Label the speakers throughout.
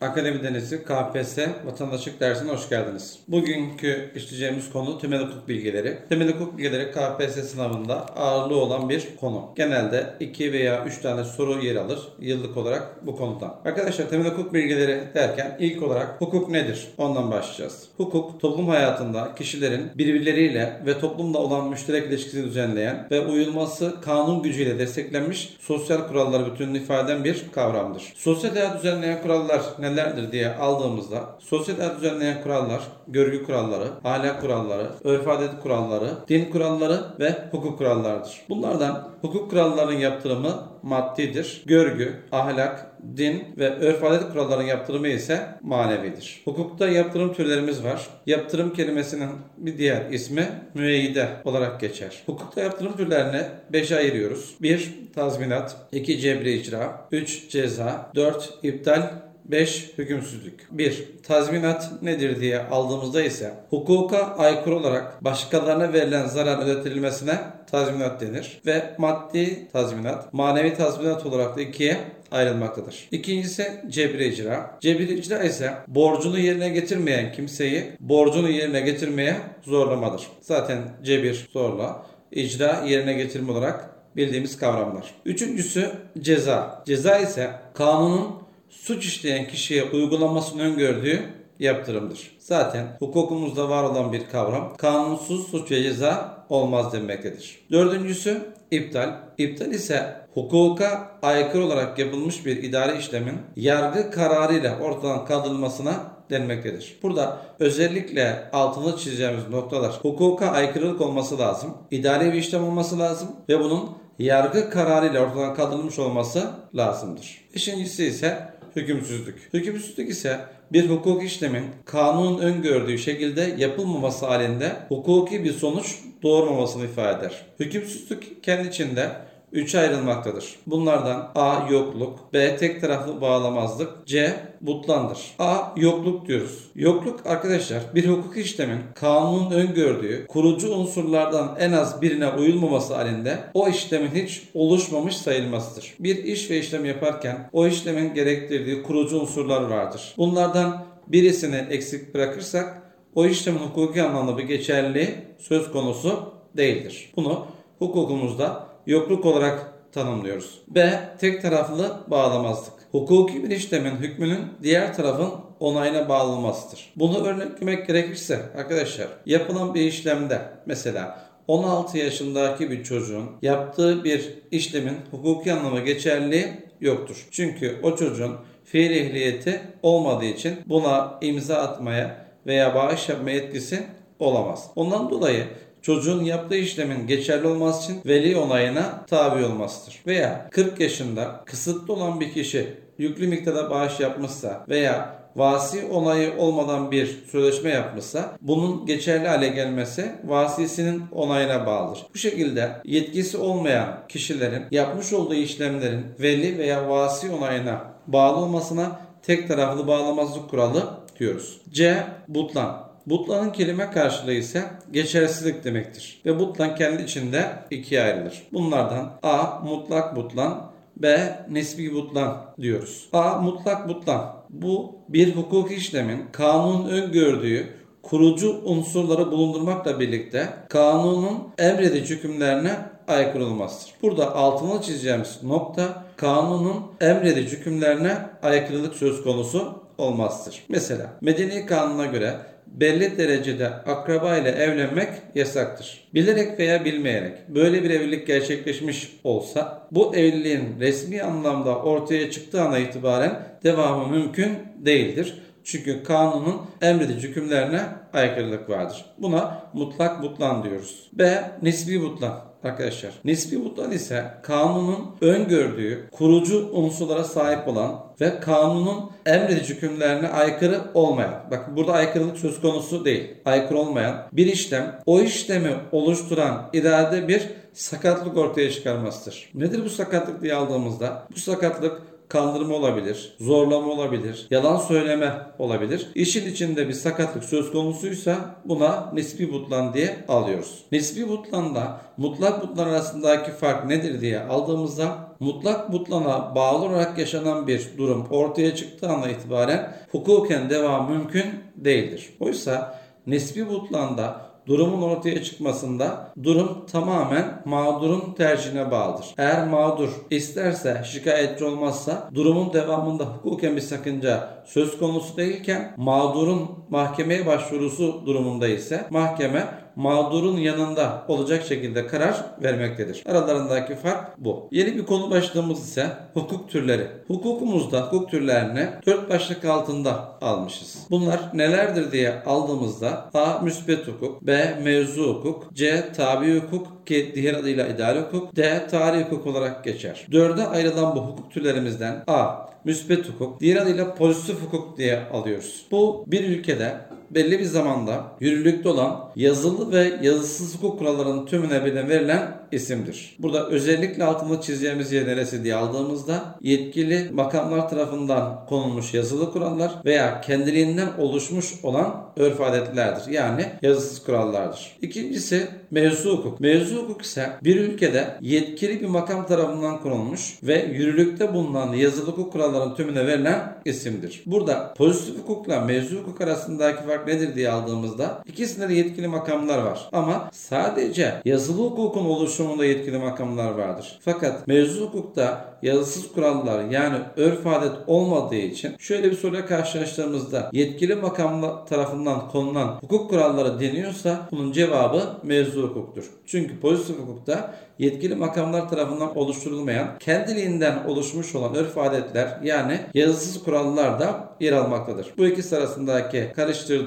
Speaker 1: Akademi Denizi KPSS vatandaşlık dersine hoş geldiniz. Bugünkü işleyeceğimiz konu temel hukuk bilgileri. Temel hukuk bilgileri KPSS sınavında ağırlığı olan bir konu. Genelde 2 veya 3 tane soru yer alır yıllık olarak bu konudan. Arkadaşlar temel hukuk bilgileri derken ilk olarak hukuk nedir? Ondan başlayacağız. Hukuk toplum hayatında kişilerin birbirleriyle ve toplumda olan müşterek ilişkisini düzenleyen ve uyulması kanun gücüyle desteklenmiş sosyal kuralları bütününü ifade eden bir kavramdır. Sosyal hayat düzenleyen kurallar nelerdir diye aldığımızda hayat düzenleyen kurallar, görgü kuralları, ahlak kuralları, örf adet kuralları, din kuralları ve hukuk kurallarıdır. Bunlardan hukuk kurallarının yaptırımı maddidir. Görgü, ahlak, din ve örf adet kuralların yaptırımı ise manevidir. Hukukta yaptırım türlerimiz var. Yaptırım kelimesinin bir diğer ismi müeyyide olarak geçer. Hukukta yaptırım türlerini 5'e ayırıyoruz. 1. Tazminat 2. Cebri icra 3. Ceza 4. iptal 5. Hükümsüzlük. 1. Tazminat nedir diye aldığımızda ise hukuka aykırı olarak başkalarına verilen zarar ödetilmesine tazminat denir. Ve maddi tazminat, manevi tazminat olarak da ikiye ayrılmaktadır. İkincisi cebri icra. Cebri icra ise borcunu yerine getirmeyen kimseyi borcunu yerine getirmeye zorlamadır. Zaten cebir zorla, icra yerine getirme olarak bildiğimiz kavramlar. Üçüncüsü ceza. Ceza ise kanunun suç işleyen kişiye uygulamasını öngördüğü yaptırımdır. Zaten hukukumuzda var olan bir kavram kanunsuz suç ve ceza olmaz demektedir. Dördüncüsü iptal. İptal ise hukuka aykırı olarak yapılmış bir idari işlemin yargı kararıyla ortadan kaldırılmasına denmektedir. Burada özellikle altını çizeceğimiz noktalar hukuka aykırılık olması lazım, idari bir işlem olması lazım ve bunun yargı kararıyla ortadan kaldırılmış olması lazımdır. Beşincisi ise hükümsüzlük. Hükümsüzlük ise bir hukuk işlemin kanunun öngördüğü şekilde yapılmaması halinde hukuki bir sonuç doğurmamasını ifade eder. Hükümsüzlük kendi içinde üçe ayrılmaktadır. Bunlardan A yokluk, B tek taraflı bağlamazlık, C butlandır. A yokluk diyoruz. Yokluk arkadaşlar bir hukuk işlemin kanunun öngördüğü kurucu unsurlardan en az birine uyulmaması halinde o işlemin hiç oluşmamış sayılmasıdır. Bir iş ve işlem yaparken o işlemin gerektirdiği kurucu unsurlar vardır. Bunlardan birisini eksik bırakırsak o işlemin hukuki anlamda bir geçerliliği söz konusu değildir. Bunu hukukumuzda yokluk olarak tanımlıyoruz. B. Tek taraflı bağlamazlık. Hukuki bir işlemin hükmünün diğer tarafın onayına bağlanmasıdır. Bunu örneklemek gerekirse arkadaşlar yapılan bir işlemde mesela 16 yaşındaki bir çocuğun yaptığı bir işlemin hukuki anlamda geçerliliği yoktur. Çünkü o çocuğun fiil ehliyeti olmadığı için buna imza atmaya veya bağış yapma yetkisi olamaz. Ondan dolayı çocuğun yaptığı işlemin geçerli olması için veli onayına tabi olmasıdır. Veya 40 yaşında kısıtlı olan bir kişi yüklü miktarda bağış yapmışsa veya vasi onayı olmadan bir sözleşme yapmışsa bunun geçerli hale gelmesi vasisinin onayına bağlıdır. Bu şekilde yetkisi olmayan kişilerin yapmış olduğu işlemlerin veli veya vasi onayına bağlı olmasına tek taraflı bağlamazlık kuralı diyoruz. C. Butlan. Butlanın kelime karşılığı ise geçersizlik demektir. Ve butlan kendi içinde ikiye ayrılır. Bunlardan A. Mutlak butlan B. Nisbi butlan diyoruz. A. Mutlak butlan. Bu bir hukuk işlemin kanun öngördüğü kurucu unsurları bulundurmakla birlikte kanunun emredici hükümlerine aykırı olmazdır. Burada altını çizeceğimiz nokta kanunun emredici hükümlerine aykırılık söz konusu olmazdır. Mesela medeni kanuna göre belli derecede akraba ile evlenmek yasaktır. Bilerek veya bilmeyerek böyle bir evlilik gerçekleşmiş olsa bu evliliğin resmi anlamda ortaya çıktığı ana itibaren devamı mümkün değildir. Çünkü kanunun emredici hükümlerine aykırılık vardır. Buna mutlak butlan diyoruz. B. Nisbi butlan. Arkadaşlar. Nispi butlan ise kanunun öngördüğü kurucu unsurlara sahip olan ve kanunun emredici hükümlerine aykırı olmayan, bak burada aykırılık söz konusu değil, aykırı olmayan bir işlem o işlemi oluşturan ileride bir sakatlık ortaya çıkarmasıdır. Nedir bu sakatlık diye aldığımızda? Bu sakatlık kandırma olabilir, zorlama olabilir, yalan söyleme olabilir. İşin içinde bir sakatlık söz konusuysa buna nispi butlan diye alıyoruz. Nispi butlanla mutlak butlan arasındaki fark nedir diye aldığımızda mutlak butlana bağlı olarak yaşanan bir durum ortaya çıktığı anda itibaren hukuken devam mümkün değildir. Oysa nispi butlanda durumun ortaya çıkmasında durum tamamen mağdurun tercihine bağlıdır. Eğer mağdur isterse şikayetçi olmazsa durumun devamında hukuken bir sakınca söz konusu değilken mağdurun mahkemeye başvurusu durumunda ise mahkeme mağdurun yanında olacak şekilde karar vermektedir. Aralarındaki fark bu. Yeni bir konu başlığımız ise hukuk türleri. Hukukumuzda hukuk türlerini dört başlık altında almışız. Bunlar nelerdir diye aldığımızda A. Müsbet hukuk B. Mevzu hukuk C. Tabi hukuk ki diğer adıyla ideal hukuk D. Tarih hukuk olarak geçer. Dörde ayrılan bu hukuk türlerimizden A. Müsbet hukuk, diğer adıyla pozitif hukuk diye alıyoruz. Bu bir ülkede belli bir zamanda yürürlükte olan yazılı ve yazısız hukuk kurallarının tümüne birden verilen isimdir. Burada özellikle altını çizeceğimiz yer neresi diye aldığımızda yetkili makamlar tarafından konulmuş yazılı kurallar veya kendiliğinden oluşmuş olan örf adetlerdir. Yani yazısız kurallardır. İkincisi mevzu hukuk. Mevzu hukuk ise bir ülkede yetkili bir makam tarafından konulmuş ve yürürlükte bulunan yazılı hukuk kurallarının tümüne verilen isimdir. Burada pozitif hukukla mevzu hukuk arasındaki fark nedir diye aldığımızda ikisinde de yetkili makamlar var. Ama sadece yazılı hukukun oluşumunda yetkili makamlar vardır. Fakat mevzu hukukta yazısız kurallar yani örf adet olmadığı için şöyle bir soruyla karşılaştığımızda yetkili makamlar tarafından konulan hukuk kuralları deniyorsa bunun cevabı mevzu hukuktur. Çünkü pozitif hukukta yetkili makamlar tarafından oluşturulmayan, kendiliğinden oluşmuş olan örf adetler yani yazısız kurallar da yer almaktadır. Bu ikisi arasındaki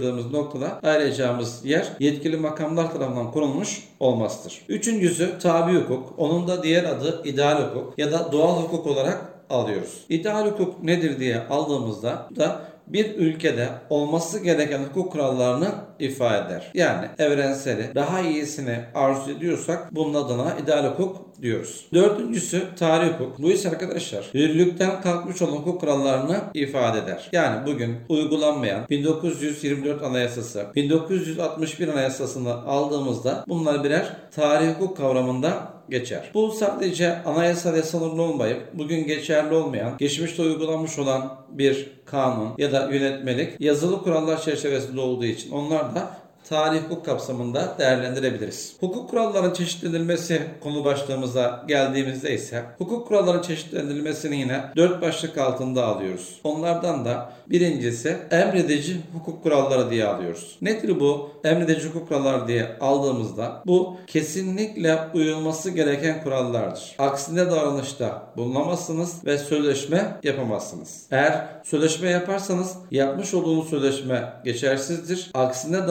Speaker 1: karıştırdığımız noktada ayrılacağımız yer yetkili makamlar tarafından kurulmuş olmasıdır. Üçüncüsü tabi hukuk. Onun da diğer adı ideal hukuk ya da doğal hukuk olarak alıyoruz. İdeal hukuk nedir diye aldığımızda da bir ülkede olması gereken hukuk kurallarını ifade eder. Yani evrenseli, daha iyisini arzu ediyorsak bunun adına ideal hukuk diyoruz. Dördüncüsü tarih hukuk. Bu ise arkadaşlar yürürlükten kalkmış olan hukuk kurallarını ifade eder. Yani bugün uygulanmayan 1924 Anayasası, 1961 Anayasasını aldığımızda bunlar birer tarih hukuk kavramında geçer. Bu sadece anayasal sınırlı olmayıp bugün geçerli olmayan, geçmişte uygulanmış olan bir kanun ya da yönetmelik yazılı kurallar çerçevesinde olduğu için onlar da tarih hukuk kapsamında değerlendirebiliriz. Hukuk kurallarının çeşitlendirilmesi konu başlığımıza geldiğimizde ise hukuk kurallarının çeşitlendirilmesini yine dört başlık altında alıyoruz. Onlardan da birincisi emredici hukuk kuralları diye alıyoruz. Nedir bu emredici hukuk kuralları diye aldığımızda bu kesinlikle uyulması gereken kurallardır. Aksine davranışta bulunamazsınız ve sözleşme yapamazsınız. Eğer sözleşme yaparsanız yapmış olduğunuz sözleşme geçersizdir. Aksine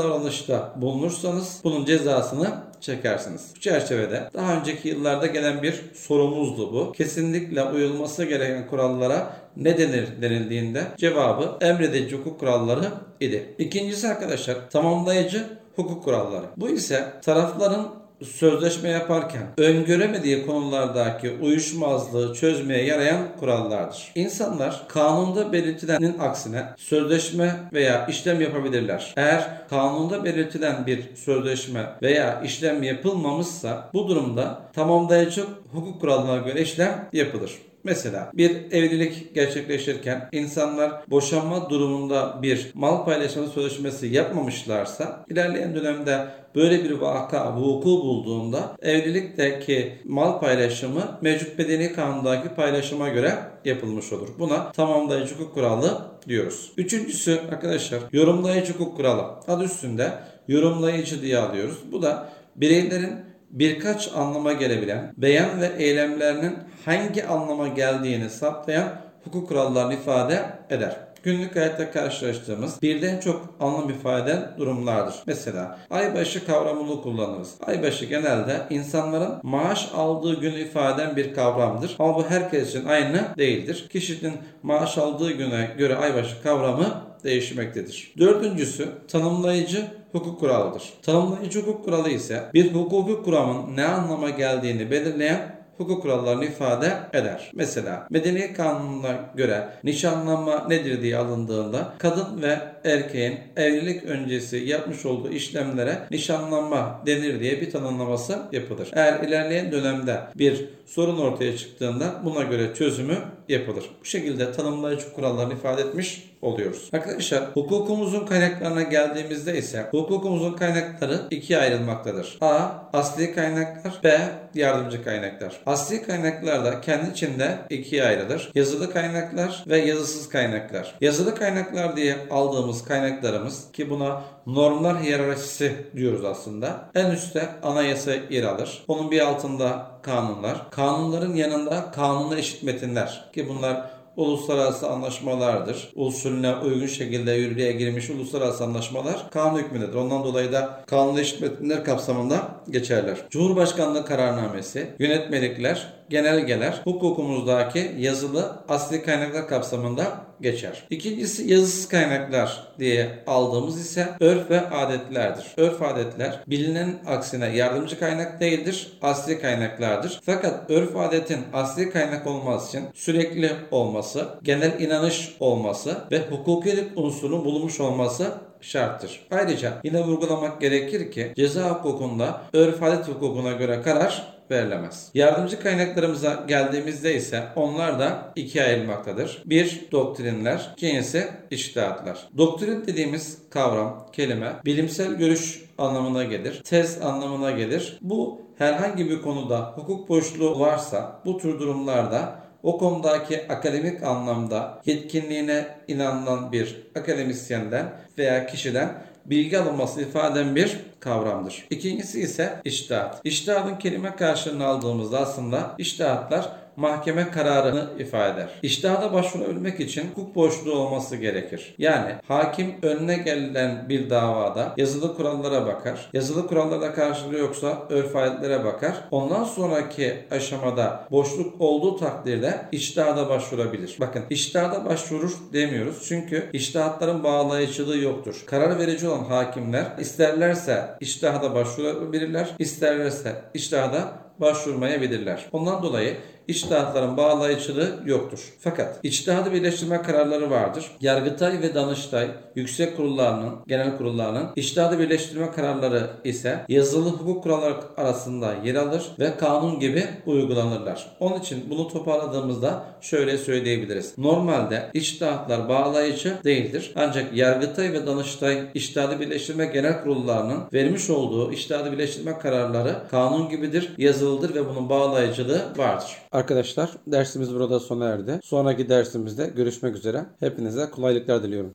Speaker 1: davranışta bulunursanız bunun cezasını çekersiniz. Bu çerçevede daha önceki yıllarda gelen bir sorumuzdu bu. Kesinlikle uyulması gereken kurallara ne denir denildiğinde cevabı emredici hukuk kuralları idi. İkincisi arkadaşlar tamamlayıcı hukuk kuralları. Bu ise tarafların sözleşme yaparken öngöremediği konulardaki uyuşmazlığı çözmeye yarayan kurallardır. İnsanlar kanunda belirtilenin aksine sözleşme veya işlem yapabilirler. Eğer kanunda belirtilen bir sözleşme veya işlem yapılmamışsa bu durumda tamamlayıcı hukuk kurallarına göre işlem yapılır. Mesela bir evlilik gerçekleşirken insanlar boşanma durumunda bir mal paylaşımı sözleşmesi yapmamışlarsa ilerleyen dönemde böyle bir vaka vuku bulduğunda evlilikteki mal paylaşımı mevcut bedeni kanundaki paylaşıma göre yapılmış olur. Buna tamamlayıcı hukuk kuralı diyoruz. Üçüncüsü arkadaşlar yorumlayıcı hukuk kuralı. Adı üstünde yorumlayıcı diye alıyoruz. Bu da bireylerin birkaç anlama gelebilen beyan ve eylemlerinin hangi anlama geldiğini saptayan hukuk kurallarını ifade eder. Günlük hayatta karşılaştığımız birden çok anlam ifade eden durumlardır. Mesela aybaşı kavramını kullanırız. Aybaşı genelde insanların maaş aldığı günü ifade eden bir kavramdır. Ama bu herkes için aynı değildir. Kişinin maaş aldığı güne göre aybaşı kavramı değişmektedir. Dördüncüsü tanımlayıcı hukuk kuralıdır. Tanımlayıcı hukuk kuralı ise bir hukuki kuramın ne anlama geldiğini belirleyen hukuk kurallarını ifade eder. Mesela Medeni Kanunu'na göre nişanlanma nedir diye alındığında kadın ve erkeğin evlilik öncesi yapmış olduğu işlemlere nişanlanma denir diye bir tanımlaması yapılır. Eğer ilerleyen dönemde bir sorun ortaya çıktığında buna göre çözümü yapılır. Bu şekilde tanımlayıcı kurallarını ifade etmiş oluyoruz. Arkadaşlar hukukumuzun kaynaklarına geldiğimizde ise hukukumuzun kaynakları ikiye ayrılmaktadır. A. Asli kaynaklar B. Yardımcı kaynaklar. Asli kaynaklar da kendi içinde ikiye ayrılır. Yazılı kaynaklar ve yazısız kaynaklar. Yazılı kaynaklar diye aldığımız kaynaklarımız ki buna normlar hiyerarşisi diyoruz aslında. En üstte anayasa yer alır. Onun bir altında kanunlar. Kanunların yanında kanunla eşit metinler ki bunlar uluslararası anlaşmalardır. Usulüne uygun şekilde yürürlüğe girmiş uluslararası anlaşmalar kanun hükmündedir. Ondan dolayı da kanunlu eşit metinler kapsamında geçerler. Cumhurbaşkanlığı kararnamesi, yönetmelikler, genelgeler hukukumuzdaki yazılı asli kaynaklar kapsamında geçer. İkincisi yazısız kaynaklar diye aldığımız ise örf ve adetlerdir. Örf adetler bilinen aksine yardımcı kaynak değildir, asli kaynaklardır. Fakat örf adetin asli kaynak olması için sürekli olması, genel inanış olması ve hukukilik unsurunun bulunmuş olması şarttır. Ayrıca yine vurgulamak gerekir ki ceza hukukunda örf adet hukukuna göre karar verilemez. Yardımcı kaynaklarımıza geldiğimizde ise onlar da ikiye ayrılmaktadır. Bir, doktrinler, ikincisi içtihatlar. Doktrin dediğimiz kavram, kelime, bilimsel görüş anlamına gelir, tez anlamına gelir. Bu herhangi bir konuda hukuk boşluğu varsa bu tür durumlarda o konudaki akademik anlamda yetkinliğine inanılan bir akademisyenden veya kişiden bilgi alınması ifade eden bir kavramdır. İkincisi ise iştihat. İştihatın kelime karşılığını aldığımızda aslında iştihatlar mahkeme kararını ifade eder. İştihada başvurabilmek için hukuk boşluğu olması gerekir. Yani hakim önüne gelen bir davada yazılı kurallara bakar. Yazılı kurallara karşılığı yoksa örf ayetlere bakar. Ondan sonraki aşamada boşluk olduğu takdirde iştihada başvurabilir. Bakın iştihada başvurur demiyoruz. Çünkü iştihatların bağlayıcılığı yoktur. Karar verici olan hakimler isterlerse iştihada başvurabilirler, isterlerse iştihada başvurmayabilirler. Ondan dolayı içtihatların bağlayıcılığı yoktur. Fakat içtihadı birleştirme kararları vardır. Yargıtay ve Danıştay yüksek kurullarının, genel kurullarının içtihadı birleştirme kararları ise yazılı hukuk kuralları arasında yer alır ve kanun gibi uygulanırlar. Onun için bunu toparladığımızda şöyle söyleyebiliriz. Normalde içtihatlar bağlayıcı değildir. Ancak Yargıtay ve Danıştay içtihadı birleştirme genel kurullarının vermiş olduğu içtihadı birleştirme kararları kanun gibidir, yazılıdır ve bunun bağlayıcılığı vardır. Arkadaşlar dersimiz burada sona erdi. Sonraki dersimizde görüşmek üzere. Hepinize kolaylıklar diliyorum.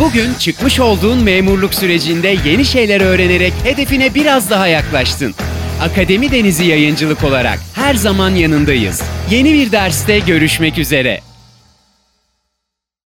Speaker 2: Bugün çıkmış olduğun memurluk sürecinde yeni şeyler öğrenerek hedefine biraz daha yaklaştın. Akademi Denizi Yayıncılık olarak her zaman yanındayız. Yeni bir derste görüşmek üzere.